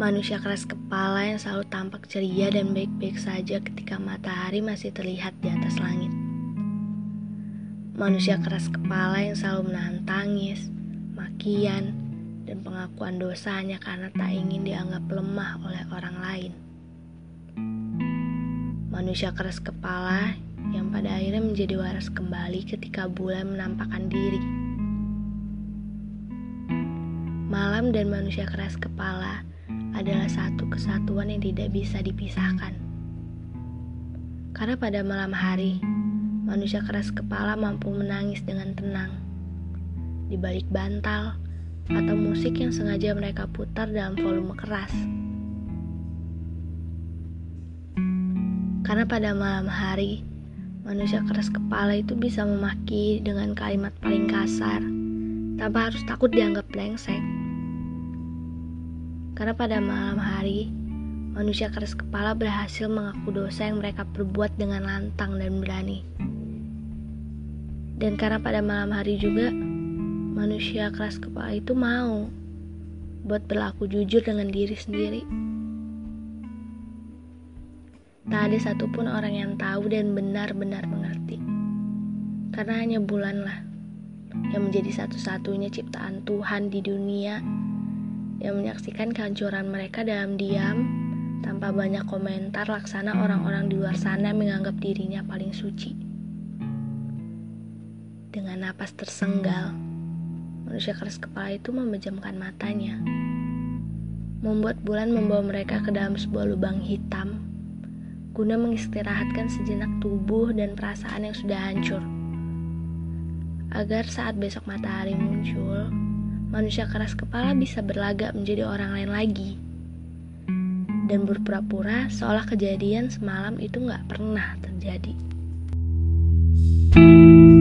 Manusia keras kepala yang selalu tampak ceria dan baik-baik saja ketika matahari masih terlihat di atas langit. Manusia keras kepala yang selalu menahan tangis, makian, dan pengakuan dosanya karena tak ingin dianggap lemah oleh orang lain. Manusia keras kepala yang pada akhirnya menjadi waras kembali ketika bulan menampakkan diri. Malam dan manusia keras kepala adalah satu kesatuan yang tidak bisa dipisahkan. Karena pada malam hari, manusia keras kepala mampu menangis dengan tenang di balik bantal atau musik yang sengaja mereka putar dalam volume keras. Karena pada malam hari, manusia keras kepala itu bisa memaki dengan kalimat paling kasar tanpa harus takut dianggap brengsek. Karena pada malam hari, manusia keras kepala berhasil mengaku dosa yang mereka perbuat dengan lantang dan berani. Dan karena pada malam hari juga, manusia keras kepala itu mau buat berlaku jujur dengan diri sendiri. Tak ada satupun orang yang tahu dan benar-benar mengerti. Karena hanya bulanlah yang menjadi satu-satunya ciptaan Tuhan di dunia yang menyaksikan kehancuran mereka dalam diam tanpa banyak komentar laksana orang-orang di luar sana menganggap dirinya paling suci. Dengan napas tersenggal, manusia keras kepala itu memejamkan matanya. Membuat bulan membawa mereka ke dalam sebuah lubang hitam guna mengistirahatkan sejenak tubuh dan perasaan yang sudah hancur. Agar saat besok matahari muncul, manusia keras kepala bisa berlagak menjadi orang lain lagi. Dan berpura-pura seolah kejadian semalam itu nggak pernah terjadi. thank you